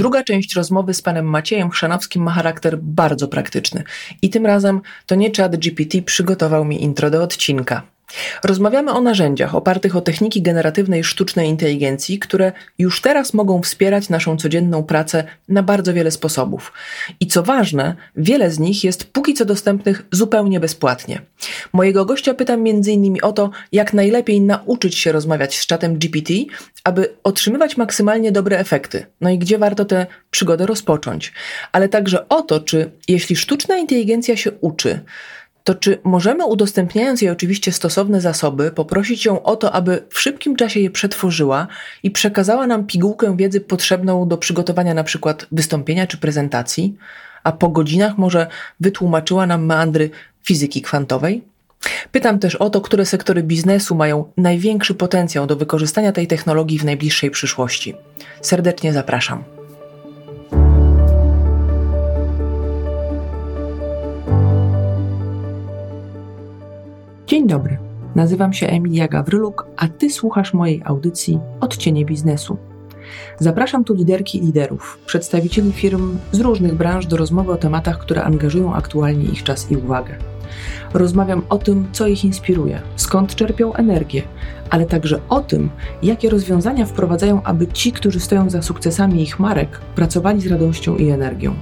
Druga część rozmowy z panem Maciejem Chrzanowskim ma charakter bardzo praktyczny. I tym razem to nie czat GPT przygotował mi intro do odcinka. Rozmawiamy o narzędziach opartych o techniki generatywnej sztucznej inteligencji, które już teraz mogą wspierać naszą codzienną pracę na bardzo wiele sposobów. I co ważne, wiele z nich jest póki co dostępnych zupełnie bezpłatnie. Mojego gościa pytam m.in. o to, jak najlepiej nauczyć się rozmawiać z czatem GPT, aby otrzymywać maksymalnie dobre efekty. No i gdzie warto tę przygodę rozpocząć. Ale także o to, czy jeśli sztuczna inteligencja się uczy, to czy możemy, udostępniając jej oczywiście stosowne zasoby, poprosić ją o to, aby w szybkim czasie je przetworzyła i przekazała nam pigułkę wiedzy potrzebną do przygotowania na przykład wystąpienia czy prezentacji, a po godzinach może wytłumaczyła nam meandry fizyki kwantowej? Pytam też o to, które sektory biznesu mają największy potencjał do wykorzystania tej technologii w najbliższej przyszłości. Serdecznie zapraszam. Dzień dobry. Nazywam się Emilia Gawryluk, a ty słuchasz mojej audycji Odcienie biznesu. Zapraszam tu liderki i liderów, przedstawicieli firm z różnych branż do rozmowy o tematach, które angażują aktualnie ich czas i uwagę. Rozmawiam o tym, co ich inspiruje, skąd czerpią energię, ale także o tym, jakie rozwiązania wprowadzają, aby ci, którzy stoją za sukcesami ich marek, pracowali z radością i energią.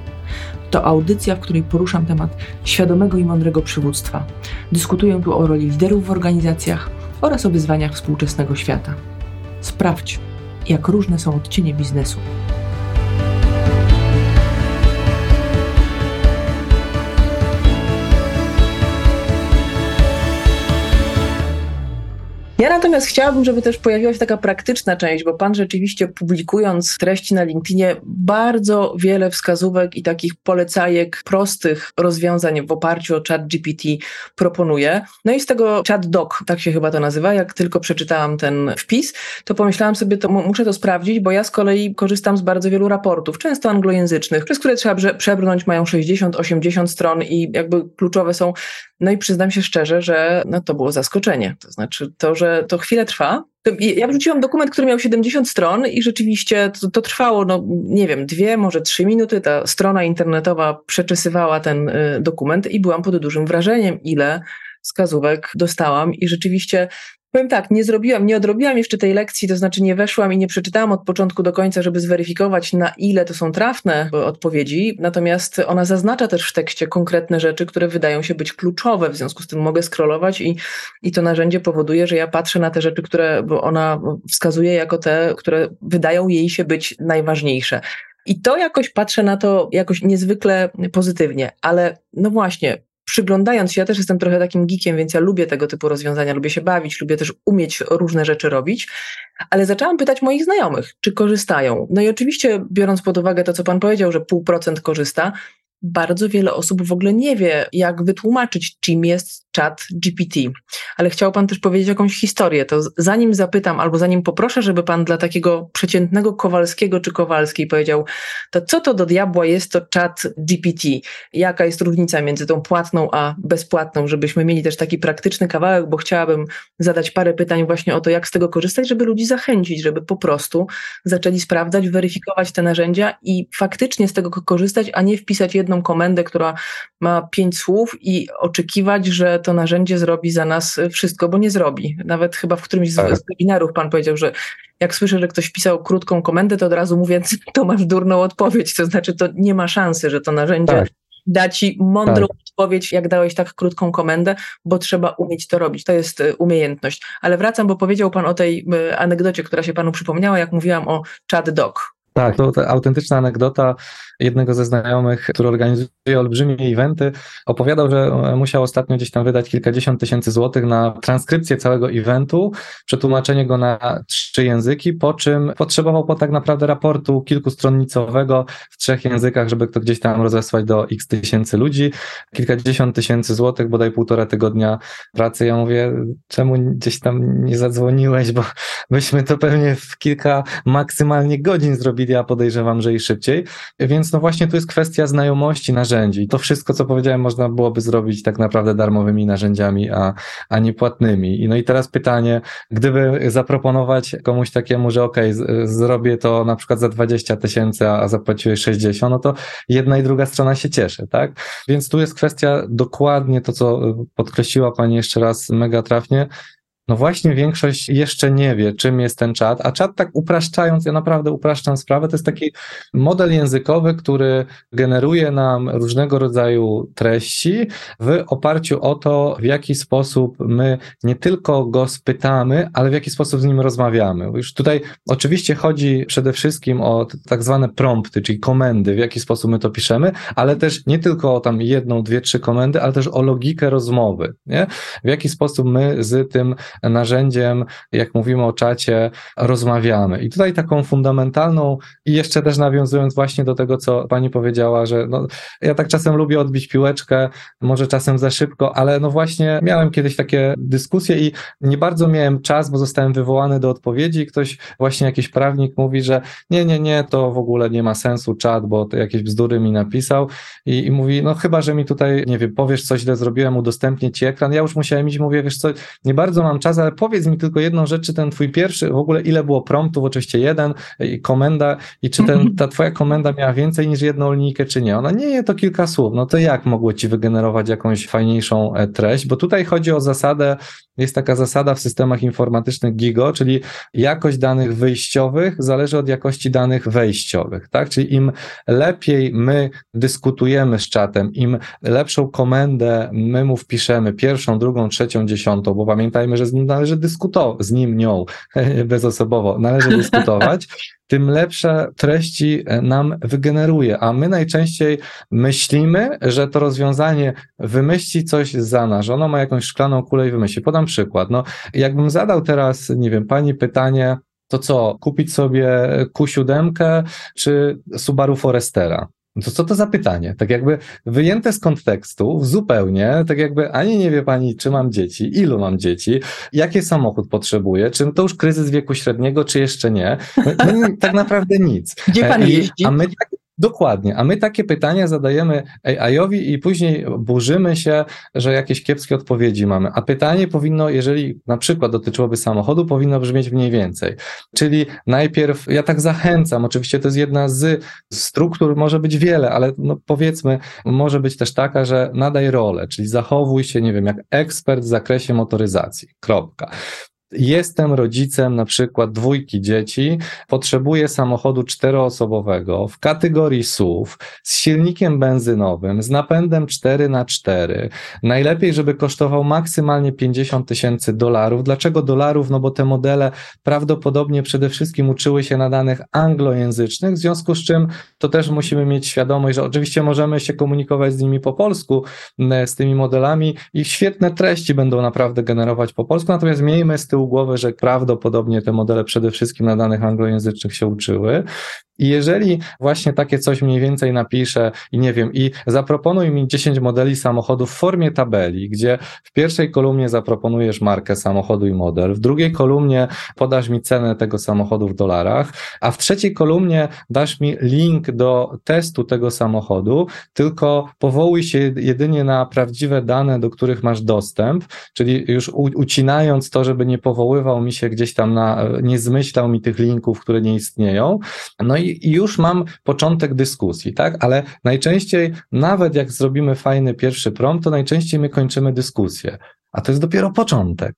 To audycja, w której poruszam temat świadomego i mądrego przywództwa. Dyskutuję tu o roli liderów w organizacjach oraz o wyzwaniach współczesnego świata. Sprawdź, jak różne są odcienie biznesu. Natomiast chciałabym, żeby też pojawiła się taka praktyczna część, bo Pan rzeczywiście publikując treści na LinkedInie bardzo wiele wskazówek i takich polecajek prostych rozwiązań w oparciu o chat GPT proponuje. No i z tego chat doc, tak się chyba to nazywa, jak tylko przeczytałam ten wpis, to pomyślałam sobie, to muszę to sprawdzić, bo ja z kolei korzystam z bardzo wielu raportów, często anglojęzycznych, przez które trzeba przebrnąć, mają 60-80 stron i jakby kluczowe są. No i przyznam się szczerze, że no to było zaskoczenie. To znaczy to, że to chwilę trwa. Ja wrzuciłam dokument, który miał 70 stron i rzeczywiście to, to, trwało, no nie wiem, dwie, może trzy minuty. Ta strona internetowa przeczesywała ten y, dokument i byłam pod dużym wrażeniem, ile wskazówek dostałam i rzeczywiście Powiem tak, nie zrobiłam, nie odrobiłam jeszcze tej lekcji, to znaczy nie weszłam i nie przeczytałam od początku do końca, żeby zweryfikować, na ile to są trafne odpowiedzi. Natomiast ona zaznacza też w tekście konkretne rzeczy, które wydają się być kluczowe. W związku z tym mogę scrollować i, i to narzędzie powoduje, że ja patrzę na te rzeczy, które ona wskazuje jako te, które wydają jej się być najważniejsze. I to jakoś patrzę na to jakoś niezwykle pozytywnie, ale no właśnie, przyglądając się, ja też jestem trochę takim geekiem, więc ja lubię tego typu rozwiązania, lubię się bawić, lubię też umieć różne rzeczy robić, ale zaczęłam pytać moich znajomych, czy korzystają. No i oczywiście, biorąc pod uwagę to, co pan powiedział, że pół procent korzysta, bardzo wiele osób w ogóle nie wie, jak wytłumaczyć, czym jest chat GPT. Ale chciał Pan też powiedzieć jakąś historię. To zanim zapytam, albo zanim poproszę, żeby Pan dla takiego przeciętnego Kowalskiego czy Kowalskiej powiedział, to co to do diabła jest to chat GPT? Jaka jest różnica między tą płatną a bezpłatną, żebyśmy mieli też taki praktyczny kawałek, bo chciałabym zadać parę pytań właśnie o to, jak z tego korzystać, żeby ludzi zachęcić, żeby po prostu zaczęli sprawdzać, weryfikować te narzędzia i faktycznie z tego korzystać, a nie wpisać jedną komendę, która ma pięć słów i oczekiwać, że to narzędzie zrobi za nas wszystko, bo nie zrobi. Nawet chyba w którymś z, tak. z webinarów pan powiedział, że jak słyszę, że ktoś pisał krótką komendę, to od razu mówię, to masz durną odpowiedź. To znaczy, to nie ma szansy, że to narzędzie tak. da ci mądrą tak. odpowiedź, jak dałeś tak krótką komendę, bo trzeba umieć to robić. To jest y, umiejętność. Ale wracam, bo powiedział pan o tej y, anegdocie, która się panu przypomniała, jak mówiłam o chat doc. Tak, to autentyczna anegdota jednego ze znajomych, który organizuje olbrzymie eventy, opowiadał, że musiał ostatnio gdzieś tam wydać kilkadziesiąt tysięcy złotych na transkrypcję całego eventu, przetłumaczenie go na trzy języki, po czym potrzebował po tak naprawdę raportu kilkustronicowego w trzech językach, żeby to gdzieś tam rozesłać do x tysięcy ludzi. Kilkadziesiąt tysięcy złotych, bodaj półtora tygodnia pracy. Ja mówię, czemu gdzieś tam nie zadzwoniłeś, bo byśmy to pewnie w kilka maksymalnie godzin zrobili Nvidia podejrzewam, że i szybciej. Więc no właśnie tu jest kwestia znajomości narzędzi. To wszystko, co powiedziałem, można byłoby zrobić tak naprawdę darmowymi narzędziami, a, a nie płatnymi. I no i teraz pytanie, gdyby zaproponować komuś takiemu, że ok, zrobię to na przykład za 20 tysięcy, a zapłaciłeś 60, no to jedna i druga strona się cieszy, tak? Więc tu jest kwestia dokładnie to, co podkreśliła Pani jeszcze raz mega trafnie, no właśnie większość jeszcze nie wie, czym jest ten czat, a czat tak upraszczając, ja naprawdę upraszczam sprawę, to jest taki model językowy, który generuje nam różnego rodzaju treści w oparciu o to, w jaki sposób my nie tylko go spytamy, ale w jaki sposób z nim rozmawiamy. Już tutaj oczywiście chodzi przede wszystkim o tak zwane prompty, czyli komendy, w jaki sposób my to piszemy, ale też nie tylko o tam jedną, dwie, trzy komendy, ale też o logikę rozmowy, nie? W jaki sposób my z tym narzędziem, jak mówimy o czacie, rozmawiamy. I tutaj taką fundamentalną, i jeszcze też nawiązując właśnie do tego, co pani powiedziała, że no, ja tak czasem lubię odbić piłeczkę, może czasem za szybko, ale no właśnie miałem kiedyś takie dyskusje i nie bardzo miałem czas, bo zostałem wywołany do odpowiedzi. Ktoś, właśnie jakiś prawnik mówi, że nie, nie, nie, to w ogóle nie ma sensu czat, bo to jakieś bzdury mi napisał i, i mówi, no chyba, że mi tutaj, nie wiem, powiesz, co źle zrobiłem, udostępnię ci ekran. Ja już musiałem iść, mówię, wiesz co, nie bardzo mam czas, czas, ale powiedz mi tylko jedną rzecz, czy ten twój pierwszy, w ogóle ile było promptów, oczywiście jeden, i komenda, i czy ten, ta twoja komenda miała więcej niż jedną linijkę, czy nie? Ona nie, to kilka słów. No to jak mogło ci wygenerować jakąś fajniejszą e, treść? Bo tutaj chodzi o zasadę, jest taka zasada w systemach informatycznych GIGO, czyli jakość danych wyjściowych zależy od jakości danych wejściowych, tak? Czyli im lepiej my dyskutujemy z czatem, im lepszą komendę my mu wpiszemy, pierwszą, drugą, trzecią, dziesiątą, bo pamiętajmy, że z nim należy dyskutować, z nim, nią, bezosobowo, należy dyskutować, tym lepsze treści e, nam wygeneruje, a my najczęściej myślimy, że to rozwiązanie wymyśli coś za nas, że ono ma jakąś szklaną kulę i wymyśli. Podam przykład. No, jakbym zadał teraz, nie wiem, pani pytanie, to co, kupić sobie Q7 czy Subaru Forestera? No to co to za pytanie? Tak jakby wyjęte z kontekstu, zupełnie, tak jakby ani nie wie pani, czy mam dzieci, ilu mam dzieci, jaki samochód potrzebuję, czy to już kryzys wieku średniego, czy jeszcze nie. No, no, tak naprawdę nic. Gdzie pan e, jeździ? A my tak, Dokładnie, a my takie pytania zadajemy AI-owi i później burzymy się, że jakieś kiepskie odpowiedzi mamy. A pytanie powinno, jeżeli na przykład dotyczyłoby samochodu, powinno brzmieć mniej więcej. Czyli najpierw, ja tak zachęcam, oczywiście to jest jedna z struktur, może być wiele, ale no powiedzmy, może być też taka, że nadaj rolę, czyli zachowuj się, nie wiem, jak ekspert w zakresie motoryzacji. Kropka. Jestem rodzicem na przykład dwójki dzieci, potrzebuję samochodu czteroosobowego w kategorii SUV z silnikiem benzynowym, z napędem 4 na 4 Najlepiej, żeby kosztował maksymalnie 50 tysięcy dolarów. Dlaczego dolarów? No bo te modele prawdopodobnie przede wszystkim uczyły się na danych anglojęzycznych, w związku z czym to też musimy mieć świadomość, że oczywiście możemy się komunikować z nimi po polsku, z tymi modelami i świetne treści będą naprawdę generować po polsku, natomiast miejmy z tyłu tyłu głowy, że prawdopodobnie te modele przede wszystkim na danych anglojęzycznych się uczyły. I jeżeli właśnie takie coś mniej więcej napiszę i nie wiem, i zaproponuj mi 10 modeli samochodu w formie tabeli, gdzie w pierwszej kolumnie zaproponujesz markę samochodu i model, w drugiej kolumnie podasz mi cenę tego samochodu w dolarach, a w trzeciej kolumnie dasz mi link do testu tego samochodu, tylko powołuj się jedynie na prawdziwe dane, do których masz dostęp, czyli już ucinając to, żeby nie powoływał mi się gdzieś tam na, nie zmyślał mi tych linków, które nie istnieją. No i i, już mam początek dyskusji, tak? Ale najczęściej, nawet jak zrobimy fajny pierwszy prompt, to najczęściej my kończymy dyskusję. A to jest dopiero początek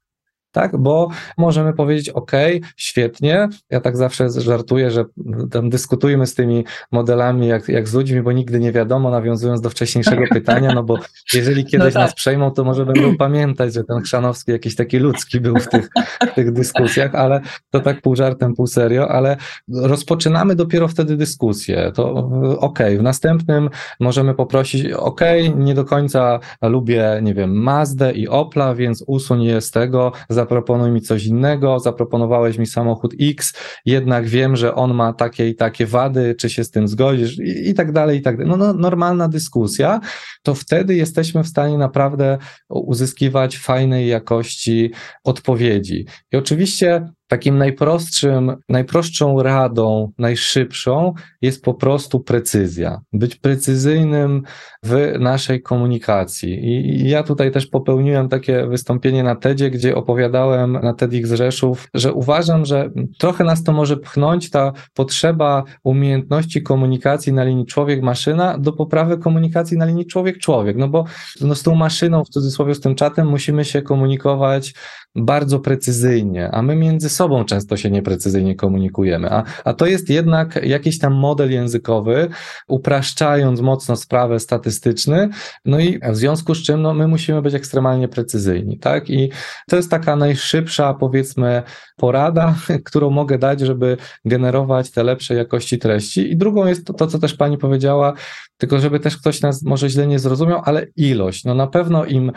tak? Bo możemy powiedzieć, OK, świetnie. Ja tak zawsze żartuję, że tam dyskutujemy z tymi modelami jak, jak z ludźmi, bo nigdy nie wiadomo, nawiązując do wcześniejszego pytania, no bo jeżeli kiedyś no tak. nas przejmą, to może będą pamiętać, że ten Chrzanowski jakiś taki ludzki był w tych, w tych dyskusjach, ale to tak pół żartem, pół serio, ale rozpoczynamy dopiero wtedy dyskusję. To OK, w następnym możemy poprosić, OK, nie do końca lubię, nie wiem, Mazdę i Opla, więc usuń je z tego, zaproponuj mi coś innego, zaproponowałeś mi samochód X, jednak wiem, że on ma takie i takie wady, czy się z tym zgodzisz i, i tak dalej, i tak dalej. No, no, normalna dyskusja, to wtedy jesteśmy w stanie naprawdę uzyskiwać fajnej jakości odpowiedzi. I oczywiście takim najprostszym, najprostszą radą, najszybszą jest po prostu precyzja. Być precyzyjnym w naszej komunikacji. I ja tutaj też popełniłem takie wystąpienie na TEDzie, gdzie opowiadałem na TEDx Rzeszów, że uważam, że trochę nas to może pchnąć ta potrzeba umiejętności komunikacji na linii człowiek-maszyna do poprawy komunikacji na linii człowiek-człowiek. No bo no z tą maszyną, w cudzysłowie z tym czatem, musimy się komunikować bardzo precyzyjnie, a my między sobą często się nieprecyzyjnie komunikujemy. A, a to jest jednak jakiś tam model językowy, upraszczając mocno sprawę statystyczny, no i w związku z czym no, my musimy być ekstremalnie precyzyjni, tak? I to jest taka najszybsza, powiedzmy, porada, którą mogę dać, żeby generować te lepsze jakości treści. I drugą jest to, to co też pani powiedziała, tylko żeby też ktoś nas może źle nie zrozumiał, ale ilość. No na pewno im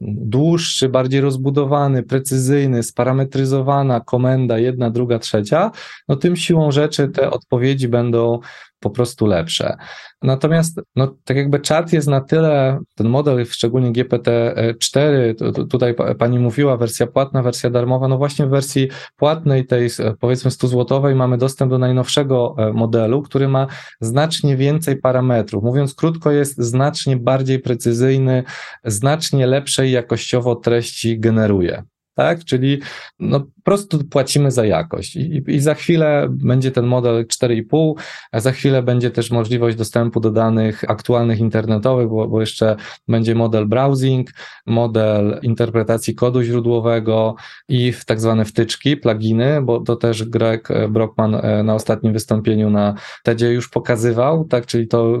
dłuższy, bardziej rozbudowany, precyzyjny, sparametryzowana komenda, jedna, druga, trzecia, no tym siłą rzeczy te odpowiedzi będą po prostu lepsze. Natomiast, no, tak jakby czat jest na tyle, ten model, szczególnie GPT-4, tutaj pani mówiła, wersja płatna, wersja darmowa, no właśnie w wersji płatnej, tej powiedzmy 100-złotowej, mamy dostęp do najnowszego e, modelu, który ma znacznie więcej parametrów. Mówiąc krótko, jest znacznie bardziej precyzyjny, znacznie lepszej jakościowo treści generuje tak? Czyli no, prostu płacimy za jakość I, i za chwilę będzie ten model 4,5, a za chwilę będzie też możliwość dostępu do danych aktualnych internetowych, bo, bo jeszcze będzie model browsing, model interpretacji kodu źródłowego i tak zwane wtyczki, pluginy, bo to też Greg Brockman e, na ostatnim wystąpieniu na TEDzie już pokazywał, tak? Czyli to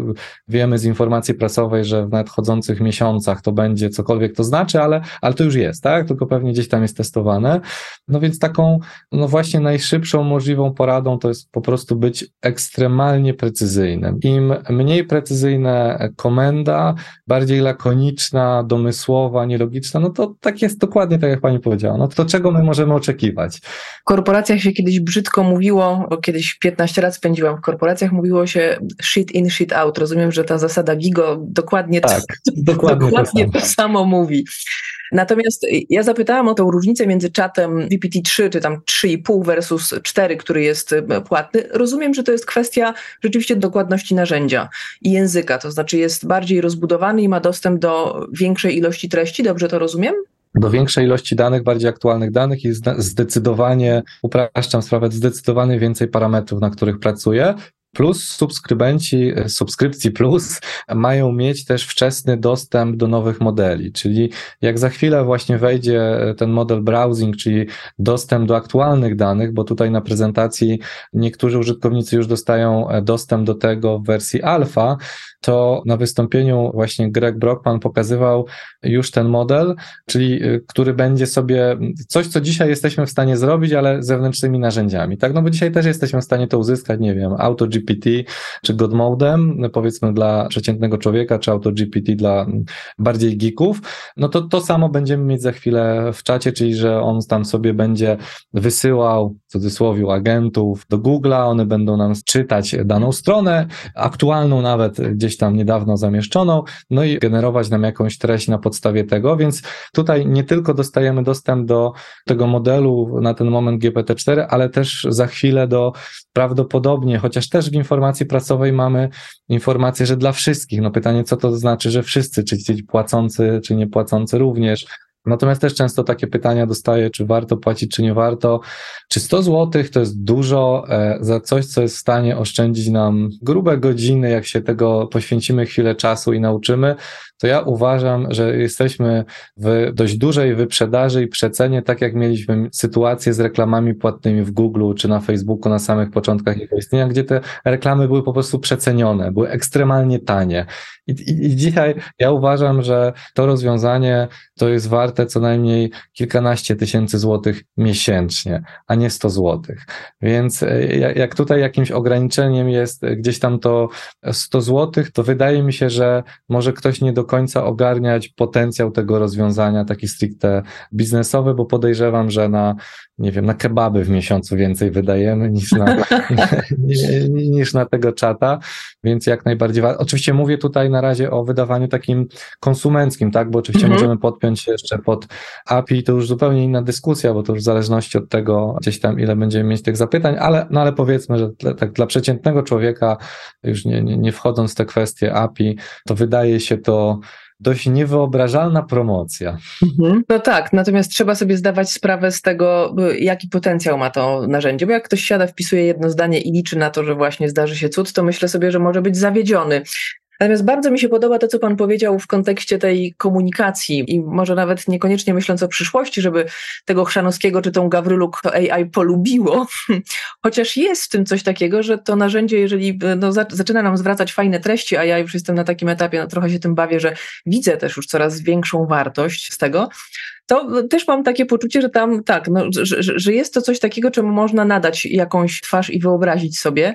wiemy z informacji prasowej, że w nadchodzących miesiącach to będzie cokolwiek to znaczy, ale, ale to już jest, tak? Tylko pewnie gdzieś tam jest testowane. No więc taką, no właśnie najszybszą możliwą poradą to jest po prostu być ekstremalnie precyzyjnym. Im mniej precyzyjna komenda, bardziej lakoniczna, domysłowa, nielogiczna, no to tak jest dokładnie tak, jak pani powiedziała. No to czego my możemy oczekiwać? W korporacjach się kiedyś brzydko mówiło, bo kiedyś 15 lat spędziłam w korporacjach, mówiło się shit in, shit out. Rozumiem, że ta zasada Gigo dokładnie, tak, to, dokładnie, dokładnie to, samo. to samo mówi. Natomiast ja zapytałam o tę różnicę między czatem GPT-3, czy tam 3,5 versus 4, który jest e, płatny. Rozumiem, że to jest kwestia rzeczywiście dokładności narzędzia i języka, to znaczy jest bardziej rozbudowany i ma dostęp do większej ilości treści, dobrze to rozumiem? do większej ilości danych, bardziej aktualnych danych i zdecydowanie, upraszczam sprawę, zdecydowanie więcej parametrów, na których pracuję. Plus subskrybenci e, subskrypcji plus mają mieć też wczesny dostęp do nowych modeli, czyli jak za chwilę właśnie wejdzie ten model browsing, czyli dostęp do aktualnych danych, bo tutaj na prezentacji niektórzy użytkownicy już dostają e, dostęp do tego w wersji alfa, to na wystąpieniu właśnie Greg Brockman pokazywał już ten model, czyli który będzie sobie coś, co dzisiaj jesteśmy w stanie zrobić, ale zewnętrznymi narzędziami, tak? No bo dzisiaj też jesteśmy w stanie to uzyskać, nie wiem, AutoGPT czy GodModem, powiedzmy dla przeciętnego człowieka, czy AutoGPT dla bardziej geeków, no to to samo będziemy mieć za chwilę w czacie, czyli że on tam sobie będzie wysyłał, w cudzysłowie, agentów do Google'a, one będą nam czytać daną stronę, aktualną nawet gdzieś tam niedawno zamieszczoną, no i generować nam jakąś treść na podstawie tego, więc tutaj nie tylko dostajemy dostęp do tego modelu na ten moment GPT-4, ale też za chwilę do prawdopodobnie, chociaż też w informacji prasowej mamy informację, że dla wszystkich, no pytanie, co to znaczy, że wszyscy, czy ci płacący, czy niepłacący również, Natomiast też często takie pytania dostaję, czy warto płacić, czy nie warto. Czy 100 zł to jest dużo e, za coś, co jest w stanie oszczędzić nam grube godziny, jak się tego poświęcimy chwilę czasu i nauczymy, to ja uważam, że jesteśmy w dość dużej wyprzedaży i przecenie, tak jak mieliśmy sytuację z reklamami płatnymi w Google czy na Facebooku na samych początkach jego istnienia, gdzie te reklamy były po prostu przecenione, były ekstremalnie tanie. I, i, I dzisiaj ja uważam, że to rozwiązanie to jest warte co najmniej kilkanaście tysięcy złotych miesięcznie, a nie 100 złotych. Więc e, jak tutaj jakimś ograniczeniem jest gdzieś tam to 100 złotych, to wydaje mi się, że może ktoś nie do końca ogarniać potencjał tego rozwiązania, taki stricte biznesowy, bo podejrzewam, że na, nie wiem, na kebaby w miesiącu więcej wydajemy niż na, niż na tego czata, więc jak najbardziej. Oczywiście mówię tutaj na razie o wydawaniu takim konsumenckim, tak, bo oczywiście mhm. możemy podpiąć się jeszcze pod API, to już zupełnie inna dyskusja, bo to już w zależności od tego gdzieś tam, ile będziemy mieć tych zapytań, ale, no ale powiedzmy, że dla, tak dla przeciętnego człowieka, już nie, nie, nie wchodząc w te kwestie API, to wydaje się to dość niewyobrażalna promocja. Mhm. No tak, natomiast trzeba sobie zdawać sprawę z tego, jaki potencjał ma to narzędzie, bo jak ktoś siada, wpisuje jedno zdanie i liczy na to, że właśnie zdarzy się cud, to myślę sobie, że może być zawiedziony. Natomiast bardzo mi się podoba to, co Pan powiedział w kontekście tej komunikacji i może nawet niekoniecznie myśląc o przyszłości, żeby tego Chrzanowskiego czy tą Gawryluk to AI polubiło, chociaż jest w tym coś takiego, że to narzędzie, jeżeli no, zaczyna nam zwracać fajne treści, a ja już jestem na takim etapie, no, trochę się tym bawię, że widzę też już coraz większą wartość z tego, to też mam takie poczucie, że tam tak, no, że, że, jest to coś takiego, czemu można nadać jakąś twarz i wyobrazić sobie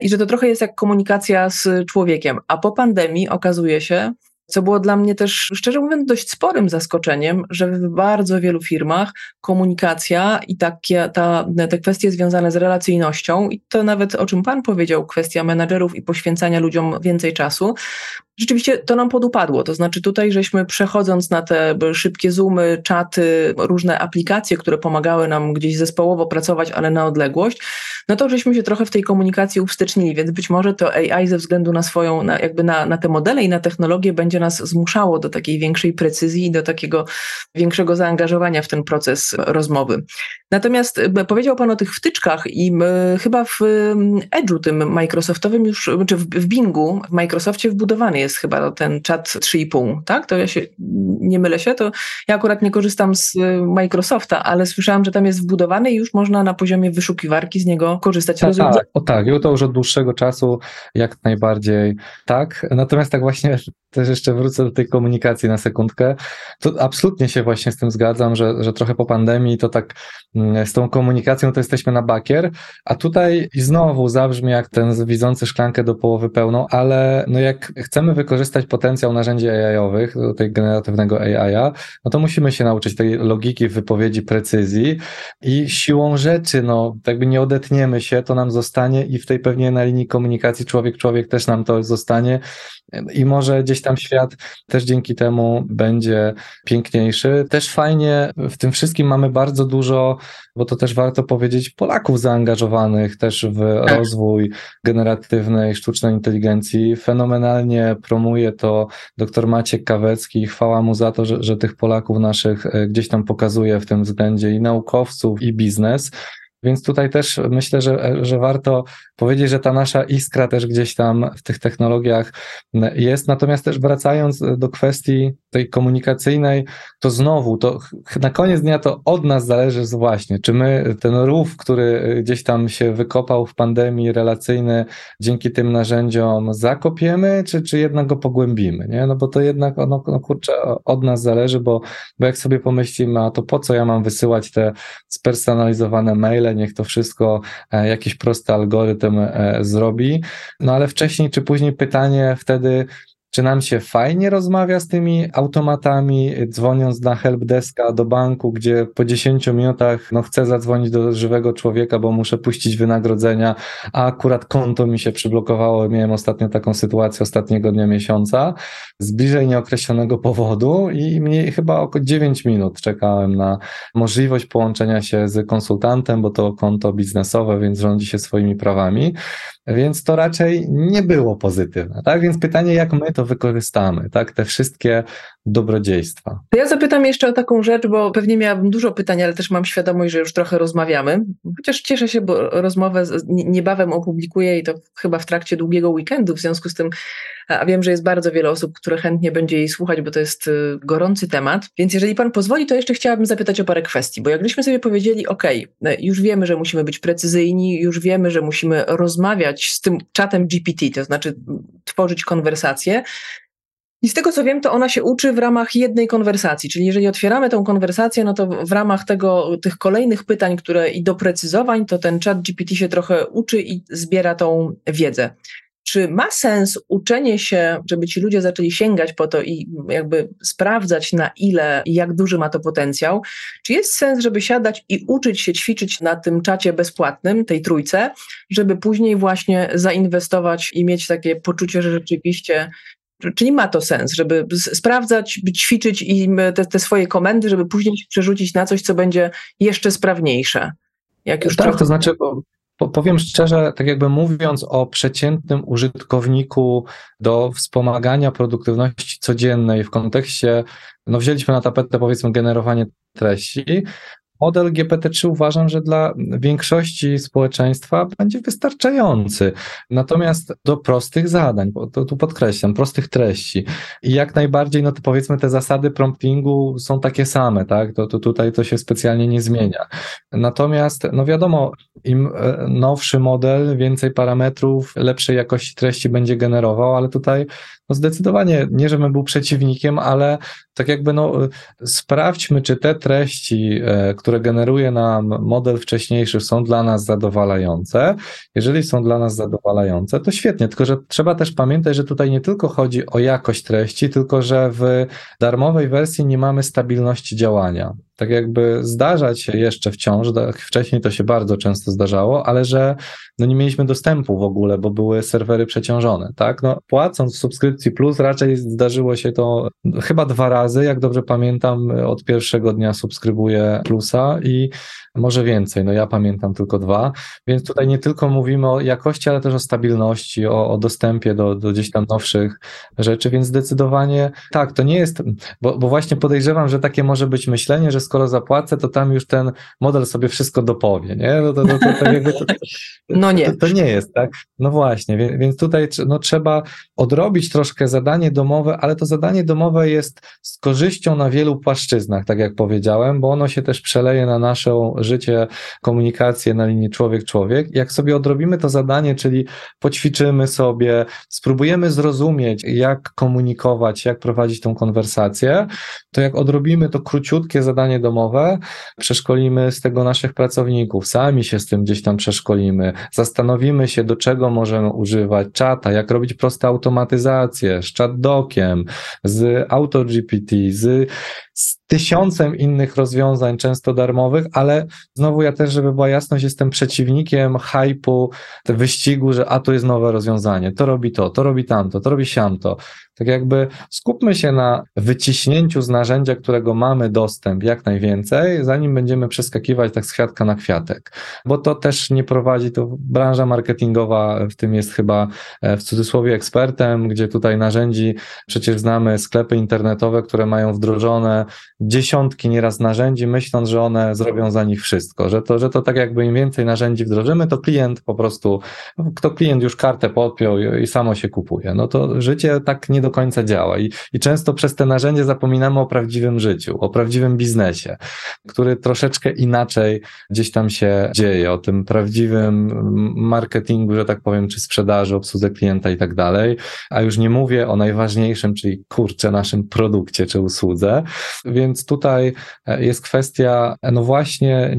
i że to trochę jest jak komunikacja z człowiekiem. A po pandemii okazuje się, co było dla mnie też, szczerze mówiąc, dość sporym zaskoczeniem, że w bardzo wielu firmach komunikacja i takie, ta, te kwestie związane z relacyjnością, i to nawet o czym Pan powiedział, kwestia menedżerów i poświęcania ludziom więcej czasu, rzeczywiście to nam podupadło. To znaczy tutaj, żeśmy przechodząc na te szybkie zoomy, czaty, różne aplikacje, które pomagały nam gdzieś zespołowo pracować, ale na odległość, no to żeśmy się trochę w tej komunikacji uwstecznili, więc być może to AI ze względu na swoją, na, jakby na, na te modele i na technologię będzie nas zmuszało do takiej większej precyzji i do takiego większego zaangażowania w ten proces rozmowy. Natomiast e, powiedział Pan o tych wtyczkach i chyba w Edge'u tym Microsoftowym już, czy w Bingu w Microsoftie wbudowany jest chyba ten czat 3,5, tak? To ja się nie mylę się, to ja akurat nie korzystam z e, Microsofta, ale słyszałam, że tam jest wbudowany i już można na poziomie wyszukiwarki z niego korzystać. Tak, tak, o tak, to już od dłuższego czasu jak najbardziej tak. Natomiast tak właśnie też jeszcze wrócę do tej komunikacji na sekundkę. To absolutnie się właśnie z tym zgadzam, że, że trochę po pandemii to tak mm, z tą komunikacją to jesteśmy na bakier, a tutaj znowu zabrzmi jak ten widzący szklankę do połowy pełną, ale no jak chcemy wykorzystać potencjał narzędzi AI-owych, tej generatywnego AI-a, no to musimy się nauczyć tej logiki wypowiedzi, precyzji i siłą rzeczy, no jakby nie odetniemy się, to nam zostanie i w tej pewnie na linii komunikacji człowiek-człowiek też nam to zostanie i może gdzieś tam świat też dzięki temu będzie piękniejszy. Też fajnie w tym wszystkim mamy bardzo dużo, bo to też warto powiedzieć, Polaków zaangażowanych też w rozwój generatywnej sztucznej inteligencji. Fenomenalnie promuje to dr Maciek Kawecki. Chwała mu za to, że, że tych Polaków naszych e, gdzieś tam pokazuje w tym względzie i naukowców, i biznes. Więc tutaj też myślę, że, że warto powiedzieć, że ta nasza iskra też gdzieś tam w tych technologiach jest. Natomiast też wracając do kwestii tej komunikacyjnej, to znowu, to na koniec dnia to od nas zależy właśnie, czy my ten rów, który gdzieś tam się wykopał w pandemii relacyjny dzięki tym narzędziom zakopiemy, czy, czy jednak go pogłębimy, nie? No bo to jednak, no, no kurczę, od nas zależy, bo, bo jak sobie pomyślimy, a to po co ja mam wysyłać te spersonalizowane maile, niech to wszystko e, jakiś prosty algorytm e, zrobi. No ale wcześniej czy później pytanie wtedy, czy nam się fajnie rozmawia z tymi automatami, dzwoniąc na helpdeska do banku, gdzie po 10 minutach no, chcę zadzwonić do żywego człowieka, bo muszę puścić wynagrodzenia, a akurat konto mi się przyblokowało. Miałem ostatnio taką sytuację ostatniego dnia miesiąca z bliżej nieokreślonego powodu i mnie chyba około 9 minut czekałem na możliwość połączenia się z konsultantem, bo to konto biznesowe, więc rządzi się swoimi prawami. Więc to raczej nie było pozytywne, tak? Więc pytanie, jak my to wykorzystamy, tak? Te wszystkie dobrodziejstwa. Ja zapytam jeszcze o taką rzecz, bo pewnie miałabym dużo pytań, ale też mam świadomość, że już trochę rozmawiamy. Chociaż cieszę się, bo rozmowę niebawem opublikuję i to chyba w trakcie długiego weekendu, w związku z tym a wiem, że jest bardzo wiele osób, które chętnie będzie jej słuchać, bo to jest y, gorący temat. Więc jeżeli pan pozwoli, to jeszcze chciałabym zapytać o parę kwestii, bo jakbyśmy sobie powiedzieli, OK, już wiemy, że musimy być precyzyjni, już wiemy, że musimy rozmawiać z tym czatem GPT, to znaczy tworzyć konwersacje, i z tego co wiem, to ona się uczy w ramach jednej konwersacji, czyli jeżeli otwieramy tę konwersację, no to w ramach tego, tych kolejnych pytań, które i doprecyzowań, to ten chat GPT się trochę uczy i zbiera tą wiedzę. Czy ma sens uczenie się, żeby ci ludzie zaczęli sięgać po to i jakby sprawdzać, na ile i jak duży ma to potencjał? Czy jest sens, żeby siadać i uczyć się ćwiczyć na tym czacie bezpłatnym, tej trójce, żeby później właśnie zainwestować i mieć takie poczucie, że rzeczywiście Czyli ma to sens, żeby sprawdzać, ćwiczyć i te, te swoje komendy, żeby później się przerzucić na coś, co będzie jeszcze sprawniejsze. Jak już tak, trochę... to znaczy powiem szczerze, tak jakby mówiąc o przeciętnym użytkowniku do wspomagania produktywności codziennej w kontekście, no wzięliśmy na tapetę powiedzmy generowanie treści, model GPT-3 uważam, że dla większości społeczeństwa będzie wystarczający. Natomiast do prostych zadań, to tu podkreślam, prostych treści. I jak najbardziej, no to powiedzmy, te zasady promptingu są takie same, tak? To, to tutaj to się specjalnie nie zmienia. Natomiast, no wiadomo, im e, nowszy model, więcej parametrów, lepszej jakości treści będzie generował, ale tutaj no zdecydowanie nie, żebym był przeciwnikiem, ale tak jakby no, sprawdźmy, czy te treści, e, które generuje nam model wcześniejszy, są dla nas zadowalające. Jeżeli są dla nas zadowalające, to świetnie, tylko że trzeba też pamiętać, że tutaj nie tylko chodzi o jakość treści, tylko że w darmowej wersji nie mamy stabilności działania tak jakby zdarzać się jeszcze wciąż, wcześniej to się bardzo często zdarzało, ale że no nie mieliśmy dostępu w ogóle, bo były serwery przeciążone, tak? No, płacąc w subskrypcji plus raczej zdarzyło się to chyba dwa razy, jak dobrze pamiętam, od pierwszego dnia subskrybuję plusa i może więcej, no ja pamiętam tylko dwa, więc tutaj nie tylko mówimy o jakości, ale też o stabilności, o, o dostępie do, do gdzieś tam nowszych rzeczy, więc zdecydowanie tak, to nie jest, bo, bo właśnie podejrzewam, że takie może być myślenie, że skoro zapłacę, to tam już ten model sobie wszystko dopowie, nie? No, to, to, to, to no nie. To, nie jest, tak? No właśnie, więc, więc tutaj no, trzeba odrobić troszkę zadanie domowe, ale to zadanie domowe jest z korzyścią na wielu płaszczyznach, tak jak powiedziałem, bo ono się też przeleje na naszą życie, komunikację na linii człowiek-człowiek. Jak sobie odrobimy to zadanie, czyli poćwiczymy sobie, spróbujemy zrozumieć, jak komunikować, jak prowadzić tą konwersację, to jak odrobimy to króciutkie zadanie domowe, przeszkolimy z tego naszych pracowników, sami się z tym gdzieś tam przeszkolimy, zastanowimy się, do czego możemy używać czata, jak robić proste automatyzacje z chatdokiem, z AutoGPT, z z tysiącem innych rozwiązań, często darmowych, ale znowu ja też, żeby była jasność, jestem przeciwnikiem hypu, wyścigu, że a to jest nowe rozwiązanie, to robi to, to robi tamto, to robi siamto. Tak jakby skupmy się na wyciśnięciu z narzędzia, którego mamy dostęp jak najwięcej, zanim będziemy przeskakiwać tak z kwiatka na kwiatek, bo to też nie prowadzi, to branża marketingowa w tym jest chyba e, w cudzysłowie ekspertem, gdzie tutaj narzędzi, przecież znamy sklepy internetowe, które mają wdrożone dziesiątki nieraz narzędzi, myśląc, że one zrobią za nich wszystko, że to, że to tak jakby im więcej narzędzi wdrożymy, to klient po prostu, kto klient już kartę podpiął i, i samo się kupuje. No to życie tak nie do końca działa. I, i często przez te narzędzie zapominamy o prawdziwym życiu, o prawdziwym biznesie, który troszeczkę inaczej gdzieś tam się dzieje, o tym prawdziwym marketingu, że tak powiem, czy sprzedaży, obsłudze klienta i tak dalej, a już nie mówię o najważniejszym, czyli kurczę, naszym produkcie czy usłudze, więc tutaj e, jest kwestia, no właśnie,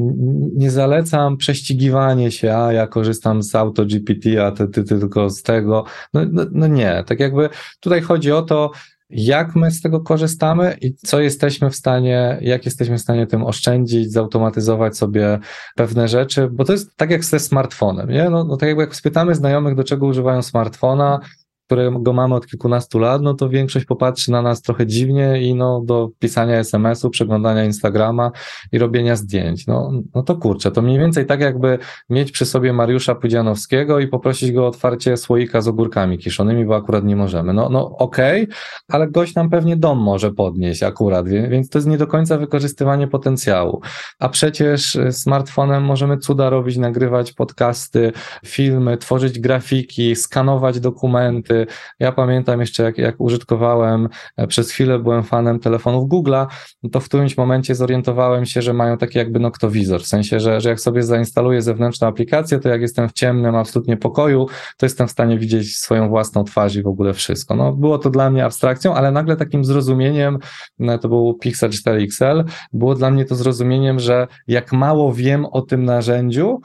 nie zalecam prześcigiwanie się, a ja korzystam z AutoGPT, a ty, ty, ty tylko z tego. No, no, no nie, tak jakby tutaj chodzi o to, jak my z tego korzystamy i co jesteśmy w stanie, jak jesteśmy w stanie tym oszczędzić, zautomatyzować sobie pewne rzeczy, bo to jest tak jak ze smartfonem, nie? No, no tak jakby jak spytamy znajomych, do czego używają smartfona, którego mamy od kilkunastu lat, no to większość popatrzy na nas trochę dziwnie i no do pisania SMS-u, przeglądania Instagrama i robienia zdjęć. No, no to kurczę, to mniej więcej tak jakby mieć przy sobie Mariusza Pudzianowskiego i poprosić go o otwarcie słoika z ogórkami kiszonymi, bo akurat nie możemy. No, no okej, okay, ale gość nam pewnie dom może podnieść akurat, więc to jest nie do końca wykorzystywanie potencjału. A przecież smartfonem możemy cuda robić, nagrywać podcasty, filmy, tworzyć grafiki, skanować dokumenty, ja pamiętam jeszcze, jak, jak użytkowałem, e, przez chwilę byłem fanem telefonów Google'a, to w którymś momencie zorientowałem się, że mają taki jakby noktowizor, w sensie, że, że jak sobie zainstaluję zewnętrzną aplikację, to jak jestem w ciemnym absolutnie pokoju, to jestem w stanie widzieć swoją własną twarz i w ogóle wszystko. No, było to dla mnie abstrakcją, ale nagle takim zrozumieniem, no, to był Pixel 4 XL, było dla mnie to zrozumieniem, że jak mało wiem o tym narzędziu,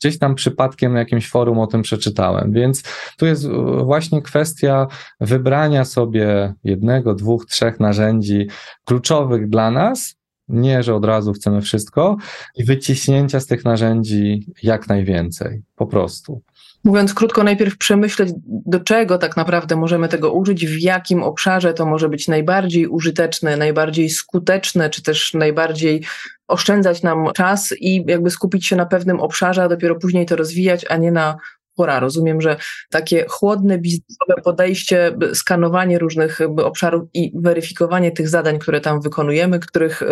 gdzieś tam przypadkiem na jakimś forum o tym przeczytałem, więc tu jest właśnie kwestia kwestia wybrania sobie jednego, dwóch, trzech narzędzi kluczowych dla nas, nie, że od razu chcemy wszystko, i wyciśnięcia z tych narzędzi jak najwięcej, po prostu. Mówiąc krótko, najpierw przemyśleć, do czego tak naprawdę możemy tego użyć, w jakim obszarze to może być najbardziej użyteczne, najbardziej skuteczne, czy też najbardziej oszczędzać nam czas i jakby skupić się na pewnym obszarze, a dopiero później to rozwijać, a nie na pora. Rozumiem, że takie chłodne, biznesowe podejście, skanowanie różnych obszarów i weryfikowanie tych zadań, które tam wykonujemy, których